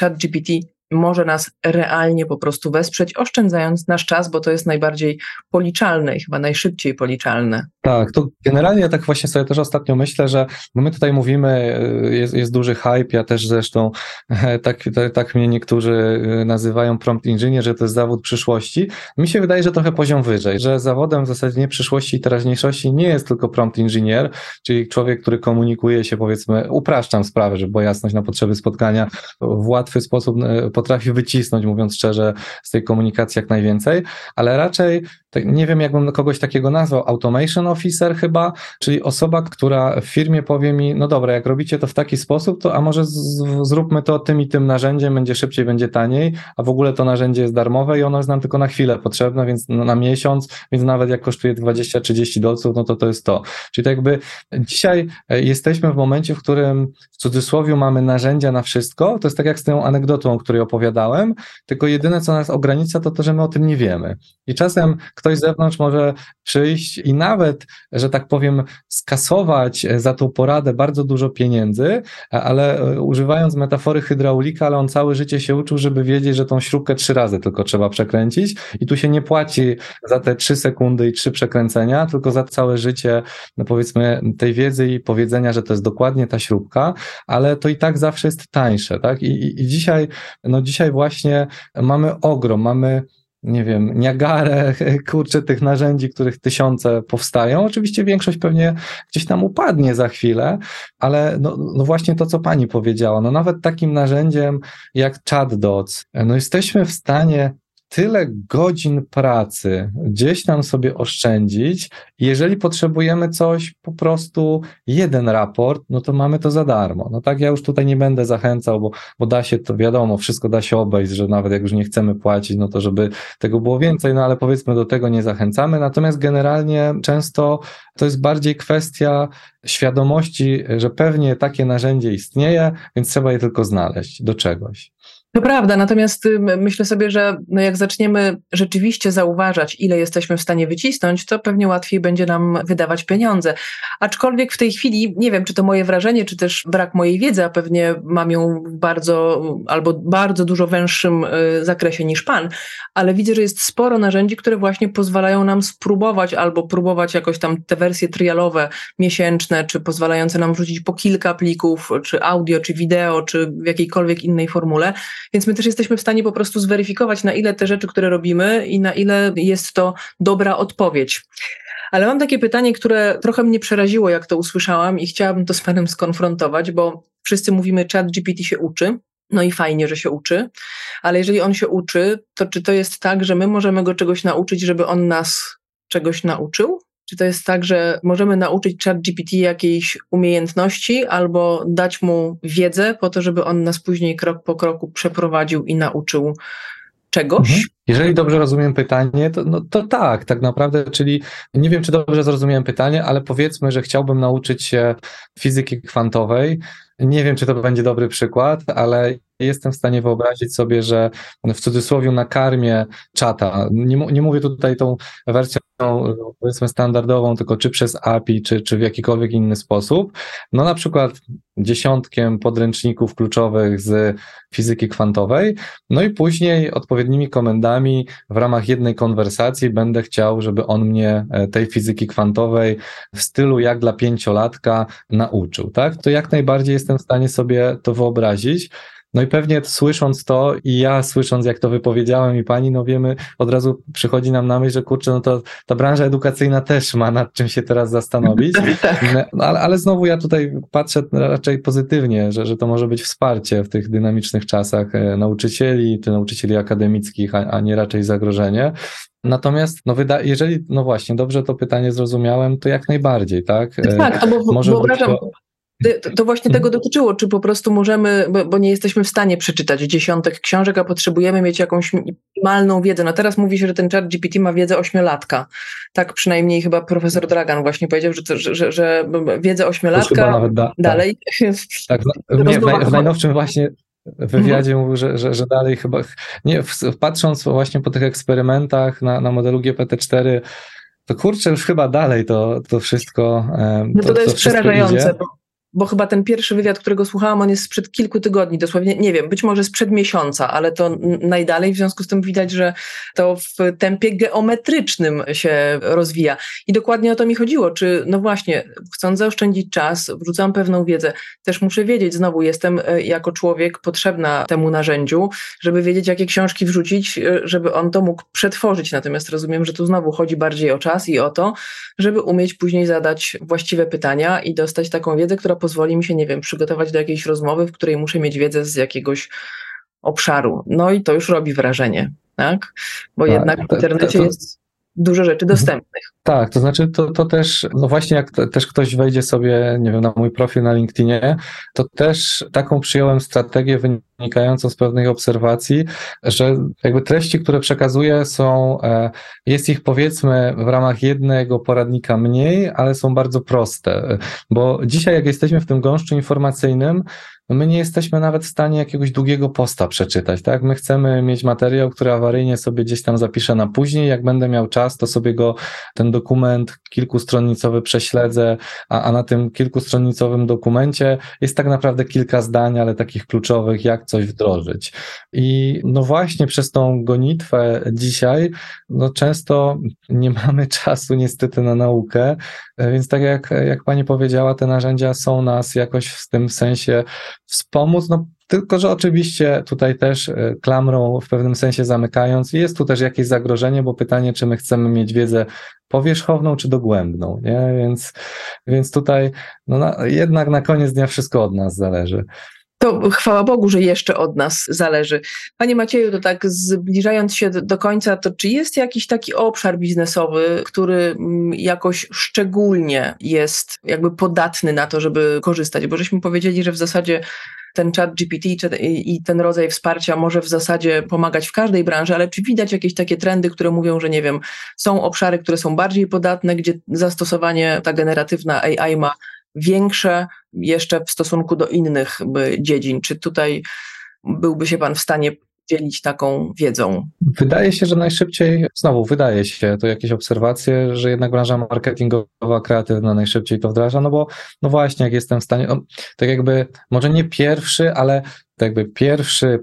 chat GPT może nas realnie po prostu wesprzeć, oszczędzając nasz czas, bo to jest najbardziej policzalne i chyba najszybciej policzalne. Tak, to generalnie ja tak właśnie sobie też ostatnio myślę, że my tutaj mówimy, y, jest, jest duży hype, ja też zresztą tak, tak, tak mnie niektórzy y, nazywają prompt engineer, że to jest zawód przyszłości. Mi się wydaje, że trochę poziom wyżej, że zawodem w zasadzie nie przyszłości i teraźniejszości nie jest tylko prompt engineer, czyli człowiek, który komunikuje się powiedzmy, upraszczam sprawę, żeby była jasność na potrzeby spotkania, w łatwy sposób y, potrafi wycisnąć, mówiąc szczerze, z tej komunikacji jak najwięcej, ale raczej nie wiem, jakbym kogoś takiego nazwał, automation officer chyba, czyli osoba, która w firmie powie mi, no dobra, jak robicie to w taki sposób, to a może z, zróbmy to tym i tym narzędziem, będzie szybciej, będzie taniej, a w ogóle to narzędzie jest darmowe i ono jest nam tylko na chwilę potrzebne, więc no, na miesiąc, więc nawet jak kosztuje 20-30 dolców, no to to jest to. Czyli tak jakby dzisiaj e, jesteśmy w momencie, w którym w cudzysłowie mamy narzędzia na wszystko, to jest tak jak z tą anegdotą, o której opowiadałem, tylko jedyne, co nas ogranicza, to to, że my o tym nie wiemy. I czasem ktoś z zewnątrz może przyjść i nawet, że tak powiem, skasować za tą poradę bardzo dużo pieniędzy, ale e, używając metafory hydraulika, ale on całe życie się uczył, żeby wiedzieć, że tą śrubkę trzy razy tylko trzeba przekręcić i tu się nie płaci za te trzy sekundy i trzy przekręcenia, tylko za całe życie, no powiedzmy, tej wiedzy i powiedzenia, że to jest dokładnie ta śrubka, ale to i tak zawsze jest tańsze, tak? I, i, i dzisiaj, no dzisiaj właśnie mamy ogrom, mamy nie wiem, Niagarę, kurczę, tych narzędzi, których tysiące powstają. Oczywiście większość pewnie gdzieś tam upadnie za chwilę, ale no, no właśnie to, co pani powiedziała, no nawet takim narzędziem jak ChatDots, no jesteśmy w stanie tyle godzin pracy gdzieś tam sobie oszczędzić. Jeżeli potrzebujemy coś, po prostu jeden raport, no to mamy to za darmo. No tak, ja już tutaj nie będę zachęcał, bo, bo da się to, wiadomo, wszystko da się obejść, że nawet jak już nie chcemy płacić, no to żeby tego było więcej, no ale powiedzmy do tego nie zachęcamy. Natomiast generalnie często to jest bardziej kwestia świadomości, że pewnie takie narzędzie istnieje, więc trzeba je tylko znaleźć do czegoś. To prawda, natomiast myślę sobie, że no jak zaczniemy rzeczywiście zauważać, ile jesteśmy w stanie wycisnąć, to pewnie łatwiej będzie nam wydawać pieniądze. Aczkolwiek w tej chwili, nie wiem, czy to moje wrażenie, czy też brak mojej wiedzy, a pewnie mam ją w bardzo albo bardzo dużo węższym y, zakresie niż pan, ale widzę, że jest sporo narzędzi, które właśnie pozwalają nam spróbować albo próbować jakoś tam te wersje trialowe miesięczne, czy pozwalające nam wrzucić po kilka plików, czy audio, czy wideo, czy w jakiejkolwiek innej formule więc my też jesteśmy w stanie po prostu zweryfikować, na ile te rzeczy, które robimy i na ile jest to dobra odpowiedź. Ale mam takie pytanie, które trochę mnie przeraziło, jak to usłyszałam, i chciałabym to z Panem skonfrontować, bo wszyscy mówimy, chat GPT się uczy. No i fajnie, że się uczy, ale jeżeli on się uczy, to czy to jest tak, że my możemy go czegoś nauczyć, żeby on nas czegoś nauczył? Czy to jest tak, że możemy nauczyć chat GPT jakiejś umiejętności albo dać mu wiedzę po to, żeby on nas później krok po kroku przeprowadził i nauczył czegoś? Mhm. Jeżeli dobrze rozumiem pytanie, to, no, to tak, tak naprawdę, czyli nie wiem, czy dobrze zrozumiałem pytanie, ale powiedzmy, że chciałbym nauczyć się fizyki kwantowej. Nie wiem, czy to będzie dobry przykład, ale jestem w stanie wyobrazić sobie, że w cudzysłowie nakarmię czata. Nie, nie mówię tutaj tą wersją powiedzmy standardową, tylko czy przez API, czy, czy w jakikolwiek inny sposób. No na przykład dziesiątkiem podręczników kluczowych z fizyki kwantowej, no i później odpowiednimi komendami w ramach jednej konwersacji będę chciał, żeby on mnie e, tej fizyki kwantowej w stylu jak dla pięciolatka nauczył, tak? To jak najbardziej jestem w stanie sobie to wyobrazić. No i pewnie słysząc to i ja słysząc, jak to wypowiedziałem i pani, no wiemy, od razu przychodzi nam na myśl, że kurczę, no to ta branża edukacyjna też ma nad czym się teraz zastanowić. Tak. No, ale, ale znowu ja tutaj patrzę raczej pozytywnie, że, że to może być wsparcie w tych dynamicznych czasach e, nauczycieli czy nauczycieli akademickich, a, a nie raczej zagrożenie. Natomiast, no wyda, jeżeli, no właśnie, dobrze to pytanie zrozumiałem, to jak najbardziej, tak? Tak, no bo może wyobrażam, to To, to właśnie tego dotyczyło, czy po prostu możemy, bo, bo, nie jesteśmy w stanie przeczytać dziesiątek książek, a potrzebujemy mieć jakąś minimalną wiedzę. No teraz mówi się, że ten chat GPT ma wiedzę ośmiolatka. Tak przynajmniej chyba profesor Dragan właśnie powiedział, że, że, że, że wiedzę ośmiolatka da, dalej. Tak, tak w, w najnowszym właśnie wywiadzie mówił, że, że, że dalej chyba, nie, patrząc właśnie po tych eksperymentach na, na modelu GPT-4, to kurczę, już chyba dalej to, to wszystko. No to, to, to jest to przerażające, bo bo chyba ten pierwszy wywiad, którego słuchałam, on jest sprzed kilku tygodni, dosłownie, nie wiem, być może sprzed miesiąca, ale to najdalej, w związku z tym widać, że to w tempie geometrycznym się rozwija. I dokładnie o to mi chodziło, czy no właśnie, chcąc zaoszczędzić czas, wrzucam pewną wiedzę, też muszę wiedzieć, znowu jestem e, jako człowiek potrzebna temu narzędziu, żeby wiedzieć, jakie książki wrzucić, e, żeby on to mógł przetworzyć. Natomiast rozumiem, że tu znowu chodzi bardziej o czas i o to, żeby umieć później zadać właściwe pytania i dostać taką wiedzę, która pozwoli mi się, nie wiem, przygotować do jakiejś rozmowy, w której muszę mieć wiedzę z jakiegoś obszaru. No i to już robi wrażenie, tak? Bo tak, jednak w internecie to, to, jest dużo rzeczy mhm. dostępnych. Tak, to znaczy to, to też, no właśnie jak to, też ktoś wejdzie sobie, nie wiem, na mój profil na LinkedInie, to też taką przyjąłem strategię wynikającą z pewnych obserwacji, że jakby treści, które przekazuję są, e, jest ich powiedzmy w ramach jednego poradnika mniej, ale są bardzo proste, bo dzisiaj jak jesteśmy w tym gąszczu informacyjnym, my nie jesteśmy nawet w stanie jakiegoś długiego posta przeczytać, tak? My chcemy mieć materiał, który awaryjnie sobie gdzieś tam zapiszę na później, jak będę miał czas, to sobie go, ten dokument kilkustronicowy prześledzę, a, a na tym kilkustronicowym dokumencie jest tak naprawdę kilka zdań, ale takich kluczowych, jak coś wdrożyć. I no właśnie przez tą gonitwę dzisiaj, no często nie mamy czasu niestety na naukę, więc tak jak, jak pani powiedziała, te narzędzia są nas jakoś w tym sensie wspomóc, no tylko, że oczywiście tutaj też e, klamrą w pewnym sensie zamykając, jest tu też jakieś zagrożenie, bo pytanie, czy my chcemy mieć wiedzę powierzchowną czy dogłębną, nie? Więc, więc tutaj no na, jednak na koniec dnia wszystko od nas zależy. To chwała Bogu, że jeszcze od nas zależy. Panie Macieju, to tak zbliżając się do końca, to czy jest jakiś taki obszar biznesowy, który mm, jakoś szczególnie jest jakby podatny na to, żeby korzystać? Bo żeśmy powiedzieli, że w zasadzie ten chat GPT i ten rodzaj wsparcia może w zasadzie pomagać w każdej branży, ale czy widać jakieś takie trendy, które mówią, że nie wiem, są obszary, które są bardziej podatne, gdzie zastosowanie ta generatywna AI ma większe jeszcze w stosunku do innych dziedzin? Czy tutaj byłby się Pan w stanie dzielić taką wiedzą? Wydaje się, że najszybciej, znowu wydaje się, to jakieś obserwacje, że jednak branża marketingowa, kreatywna najszybciej to wdraża, no bo no właśnie, jak jestem w stanie, no, tak jakby może nie pierwszy, ale jakby pierwszy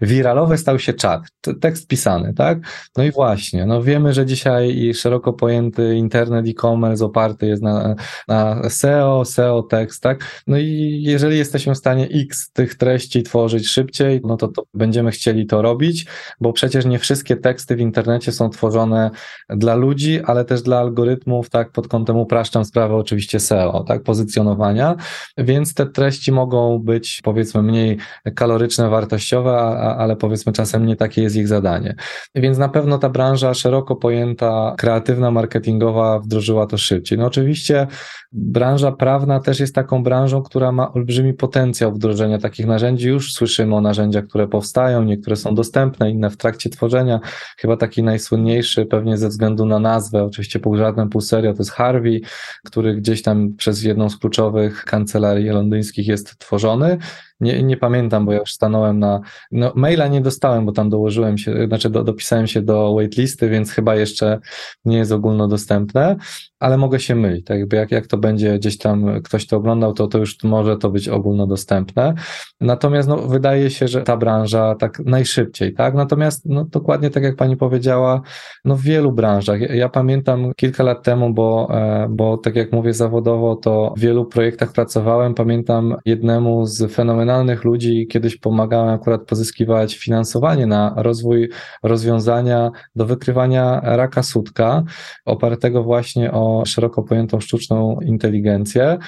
wiralowy stał się czat, tekst pisany, tak? No i właśnie, no wiemy, że dzisiaj szeroko pojęty internet e-commerce oparty jest na, na SEO, SEO tekst, tak? No i jeżeli jesteśmy w stanie x tych treści tworzyć szybciej, no to, to będziemy chcieli to robić, bo przecież nie wszystkie teksty w internecie są tworzone dla ludzi, ale też dla algorytmów, tak? Pod kątem upraszczam sprawę oczywiście SEO, tak? Pozycjonowania, więc te treści mogą być powiedzmy mniej kaloryczne, wartościowe, a, ale powiedzmy czasem nie takie jest ich zadanie. Więc na pewno ta branża szeroko pojęta, kreatywna, marketingowa wdrożyła to szybciej. No oczywiście branża prawna też jest taką branżą, która ma olbrzymi potencjał wdrożenia takich narzędzi. Już słyszymy o narzędziach, które powstają, niektóre są dostępne, inne w trakcie tworzenia. Chyba taki najsłynniejszy, pewnie ze względu na nazwę, oczywiście pół żartem, pół serio, to jest Harvey, który gdzieś tam przez jedną z kluczowych kancelarii londyńskich jest tworzony. Nie, nie pamiętam, bo ja już stanąłem na. No, maila nie dostałem, bo tam dołożyłem się, znaczy do, dopisałem się do waitlisty, więc chyba jeszcze nie jest ogólnodostępne, ale mogę się mylić. Tak jakby jak, jak to będzie gdzieś tam ktoś to oglądał, to, to już może to być ogólnodostępne. Natomiast no, wydaje się, że ta branża tak najszybciej, tak? Natomiast no, dokładnie tak jak pani powiedziała, no w wielu branżach. Ja, ja pamiętam kilka lat temu, bo, e, bo tak jak mówię zawodowo, to w wielu projektach pracowałem. Pamiętam jednemu z fenomenalnych fenomenalnych ludzi. Kiedyś pomagałem akurat pozyskiwać finansowanie na rozwój rozwiązania do wykrywania raka sutka, opartego właśnie o szeroko pojętą sztuczną inteligencję.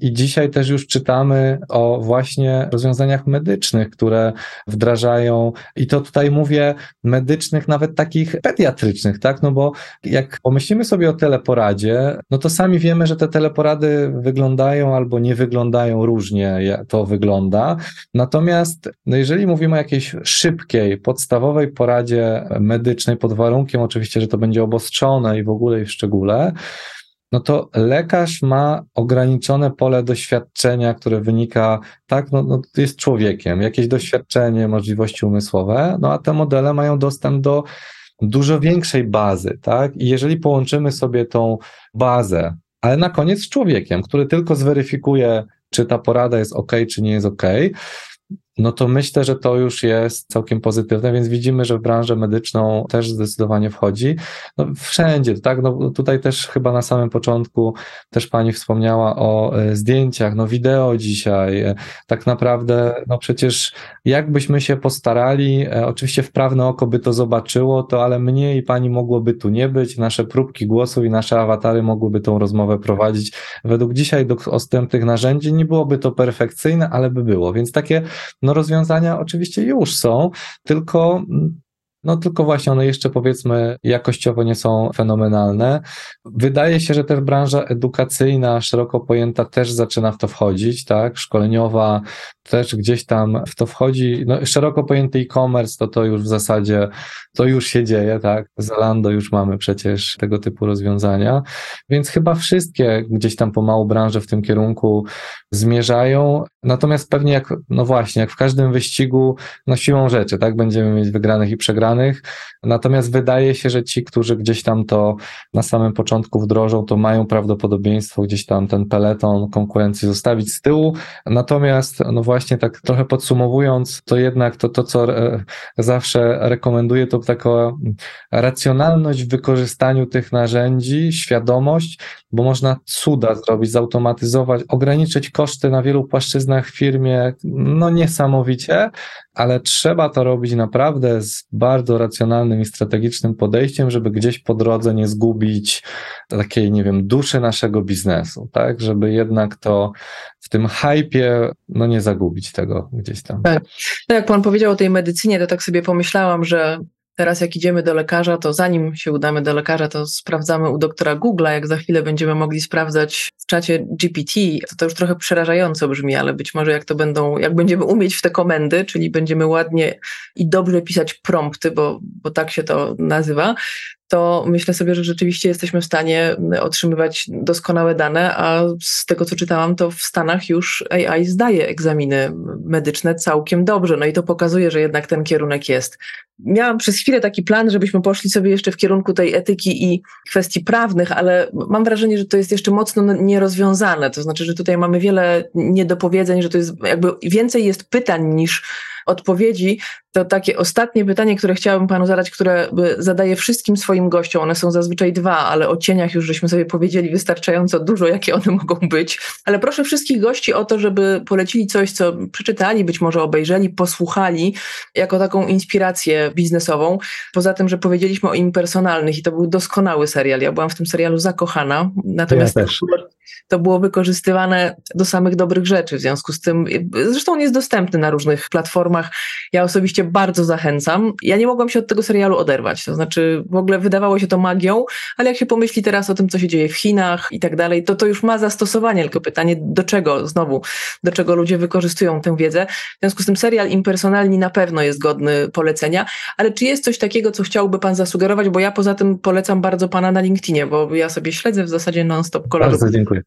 I dzisiaj też już czytamy o właśnie rozwiązaniach medycznych, które wdrażają, i to tutaj mówię medycznych, nawet takich pediatrycznych, tak? No bo jak pomyślimy sobie o teleporadzie, no to sami wiemy, że te teleporady wyglądają albo nie wyglądają różnie, to wygląda. Natomiast no jeżeli mówimy o jakiejś szybkiej, podstawowej poradzie medycznej, pod warunkiem oczywiście, że to będzie obostrzone i w ogóle i w szczególe, no to lekarz ma ograniczone pole doświadczenia, które wynika, tak, no, no jest człowiekiem, jakieś doświadczenie, możliwości umysłowe, no a te modele mają dostęp do dużo większej bazy, tak? I jeżeli połączymy sobie tą bazę, ale na koniec z człowiekiem, który tylko zweryfikuje, czy ta porada jest ok, czy nie jest ok, no to myślę, że to już jest całkiem pozytywne, więc widzimy, że w branżę medyczną też zdecydowanie wchodzi. No wszędzie, tak? No tutaj też chyba na samym początku też pani wspomniała o e, zdjęciach, no wideo dzisiaj. E, tak naprawdę, no przecież jakbyśmy się postarali, e, oczywiście wprawne oko by to zobaczyło, to ale mnie i pani mogłoby tu nie być, nasze próbki głosów i nasze awatary mogłyby tą rozmowę prowadzić. Według dzisiaj dostępnych narzędzi nie byłoby to perfekcyjne, ale by było, więc takie no rozwiązania oczywiście już są, tylko no tylko właśnie one jeszcze powiedzmy jakościowo nie są fenomenalne. Wydaje się, że też branża edukacyjna, szeroko pojęta, też zaczyna w to wchodzić, tak? Szkoleniowa też gdzieś tam w to wchodzi. No, szeroko pojęty e-commerce to to już w zasadzie, to już się dzieje, tak? Zalando już mamy przecież tego typu rozwiązania, więc chyba wszystkie gdzieś tam pomału branże w tym kierunku zmierzają. Natomiast pewnie jak, no właśnie, jak w każdym wyścigu, no siłą rzeczy, tak? Będziemy mieć wygranych i przegranych Natomiast wydaje się, że ci, którzy gdzieś tam to na samym początku wdrożą, to mają prawdopodobieństwo gdzieś tam ten peleton konkurencji zostawić z tyłu. Natomiast, no właśnie tak trochę podsumowując, to jednak to, to co e, zawsze rekomenduję, to taka racjonalność w wykorzystaniu tych narzędzi, świadomość, bo można cuda zrobić, zautomatyzować, ograniczyć koszty na wielu płaszczyznach w firmie, no niesamowicie, ale trzeba to robić naprawdę z bardzo racjonalnym i strategicznym podejściem, żeby gdzieś po drodze nie zgubić takiej, nie wiem, duszy naszego biznesu, tak? Żeby jednak to w tym hypie, no nie zagubić tego gdzieś tam. Tak. No jak pan powiedział o tej medycynie, to tak sobie pomyślałam, że Teraz jak idziemy do lekarza, to zanim się udamy do lekarza, to sprawdzamy u doktora Google'a, jak za chwilę będziemy mogli sprawdzać w czacie GPT, to to już trochę przerażająco brzmi, ale być może jak to będą, jak będziemy umieć w te komendy, czyli będziemy ładnie i dobrze pisać prompty, bo, bo tak się to nazywa, to myślę sobie, że rzeczywiście jesteśmy w stanie otrzymywać doskonałe dane, a z tego co czytałam, to w Stanach już AI zdaje egzaminy medyczne całkiem dobrze. No i to pokazuje, że jednak ten kierunek jest. Miałam przez chwilę taki plan, żebyśmy poszli sobie jeszcze w kierunku tej etyki i kwestii prawnych, ale mam wrażenie, że to jest jeszcze mocno nierozwiązane. To znaczy, że tutaj mamy wiele niedopowiedzeń, że to jest jakby więcej jest pytań niż odpowiedzi, to takie ostatnie pytanie, które chciałabym panu zadać, które zadaję wszystkim swoim gościom, one są zazwyczaj dwa, ale o cieniach już żeśmy sobie powiedzieli wystarczająco dużo, jakie one mogą być. Ale proszę wszystkich gości o to, żeby polecili coś, co przeczytali, być może obejrzeli, posłuchali, jako taką inspirację biznesową. Poza tym, że powiedzieliśmy o impersonalnych i to był doskonały serial. Ja byłam w tym serialu zakochana. Natomiast ja też to było wykorzystywane do samych dobrych rzeczy. W związku z tym, zresztą on jest dostępny na różnych platformach. Ja osobiście bardzo zachęcam. Ja nie mogłam się od tego serialu oderwać. To znaczy, w ogóle wydawało się to magią, ale jak się pomyśli teraz o tym, co się dzieje w Chinach i tak dalej, to to już ma zastosowanie. Tylko pytanie, do czego znowu, do czego ludzie wykorzystują tę wiedzę. W związku z tym serial impersonalni na pewno jest godny polecenia, ale czy jest coś takiego, co chciałby Pan zasugerować? Bo ja poza tym polecam bardzo Pana na LinkedInie, bo ja sobie śledzę w zasadzie non-stop kolorów. Bardzo dziękuję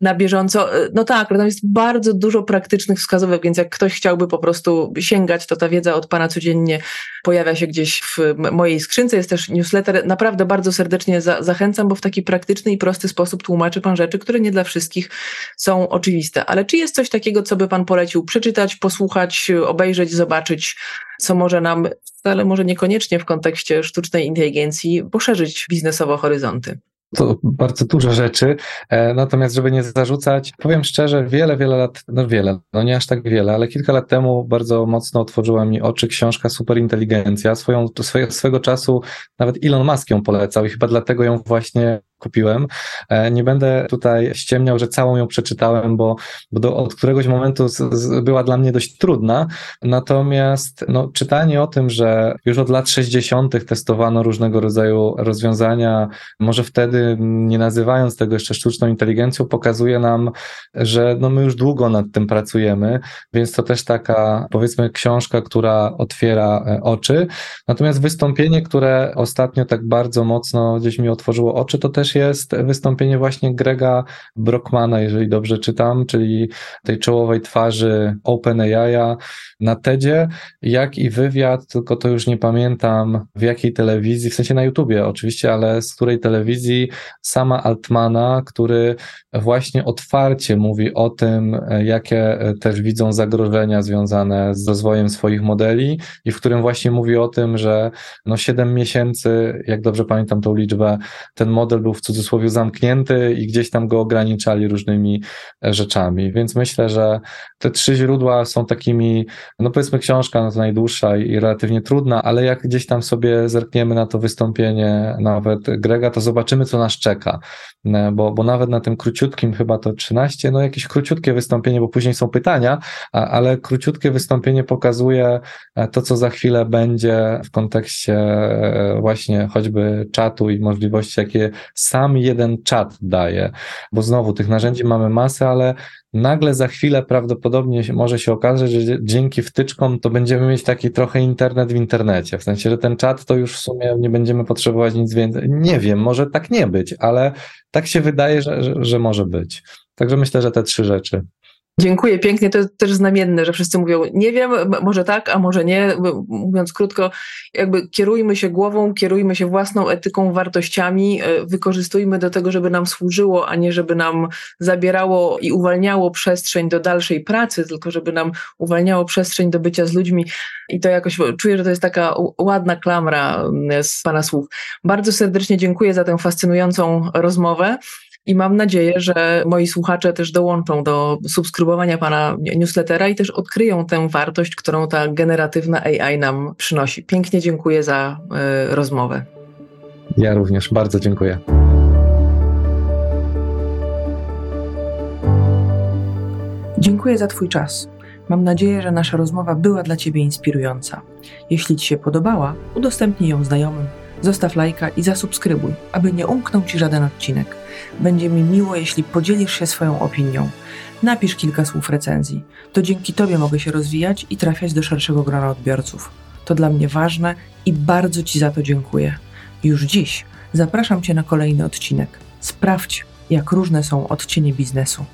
na bieżąco. E, no tak, ale tam jest bardzo dużo praktycznych wskazówek, więc jak ktoś chciałby po prostu sięgać, to ta wiedza od Pana codziennie pojawia się gdzieś w mojej skrzynce. Jest też newsletter. Naprawdę bardzo serdecznie za zachęcam, bo w taki praktyczny i prosty sposób tłumaczy Pan rzeczy, które nie dla wszystkich są oczywiste. Ale czy jest coś takiego, co by Pan polecił przeczytać, posłuchać, obejrzeć, zobaczyć, co może nam, ale może niekoniecznie w kontekście sztucznej inteligencji, poszerzyć biznesowo horyzonty? To bardzo dużo rzeczy. E, natomiast, żeby nie zarzucać, powiem szczerze, wiele, wiele lat, no wiele, no nie aż tak wiele, ale kilka lat temu bardzo mocno otworzyła mi oczy książka Superinteligencja. Swoją, swego czasu nawet Elon Musk ją polecał i chyba dlatego ją właśnie kupiłem. E, nie będę tutaj ściemniał, że całą ją przeczytałem, bo, bo do, od któregoś momentu z, z, była dla mnie dość trudna. Natomiast no, czytanie o tym, że już od lat 60. testowano różnego rodzaju rozwiązania, może wtedy nie nazywając tego jeszcze sztuczną inteligencją, pokazuje nam, że no, my już długo nad tym pracujemy, więc to też taka powiedzmy książka, która otwiera e, oczy. Natomiast wystąpienie, które ostatnio tak bardzo mocno gdzieś mi otworzyło oczy, to też jest wystąpienie właśnie Grega Brockmana, jeżeli dobrze czytam, czyli tej czołowej twarzy OpenAI na TEDzie, jak i wywiad, tylko to już nie pamiętam w jakiej telewizji, w sensie na YouTubie oczywiście, ale z której telewizji sama Altmana, który właśnie otwarcie mówi o tym, jakie też widzą zagrożenia związane z rozwojem swoich modeli i w którym właśnie mówi o tym, że no 7 miesięcy, jak dobrze pamiętam tą liczbę, ten model był w cudzysłowie zamknięty i gdzieś tam go ograniczali różnymi e, rzeczami. Więc myślę, że te trzy źródła są takimi, no powiedzmy książka no to najdłuższa i relatywnie trudna, ale jak gdzieś tam sobie zerkniemy na to wystąpienie nawet Grega, to zobaczymy, co nas czeka. E, bo, bo nawet na tym króciutkim, chyba to 13, no jakieś króciutkie wystąpienie, bo później są pytania, ale króciutkie wystąpienie pokazuje e, to, co za chwilę będzie w kontekście właśnie choćby czatu i możliwości, jakie sam jeden czat daje, bo znowu tych narzędzi mamy masę, ale nagle za chwilę prawdopodobnie może się okazać, że dzięki wtyczkom to będziemy mieć taki trochę internet w internecie. W sensie, że ten czat to już w sumie nie będziemy potrzebować nic więcej. Nie wiem, może tak nie być, ale tak się wydaje, że, że, że może być. Także myślę, że te trzy rzeczy. Dziękuję pięknie. To też znamienne, że wszyscy mówią, nie wiem, może tak, a może nie. Mówiąc krótko, jakby kierujmy się głową, kierujmy się własną etyką, wartościami, e, wykorzystujmy do tego, żeby nam służyło, a nie żeby nam zabierało i uwalniało przestrzeń do dalszej pracy, tylko żeby nam uwalniało przestrzeń do bycia z ludźmi. I to jakoś czuję, że to jest taka ładna klamra z Pana słów. Bardzo serdecznie dziękuję za tę fascynującą rozmowę. I mam nadzieję, że moi słuchacze też dołączą do subskrybowania pana newslettera i też odkryją tę wartość, którą ta generatywna AI nam przynosi. Pięknie dziękuję za y, rozmowę. Ja również bardzo dziękuję. Dziękuję za Twój czas. Mam nadzieję, że nasza rozmowa była dla Ciebie inspirująca. Jeśli Ci się podobała, udostępnij ją znajomym, zostaw lajka i zasubskrybuj, aby nie umknął Ci żaden odcinek. Będzie mi miło, jeśli podzielisz się swoją opinią. Napisz kilka słów recenzji. To dzięki Tobie mogę się rozwijać i trafiać do szerszego grona odbiorców. To dla mnie ważne i bardzo Ci za to dziękuję. Już dziś zapraszam Cię na kolejny odcinek. Sprawdź, jak różne są odcienie biznesu.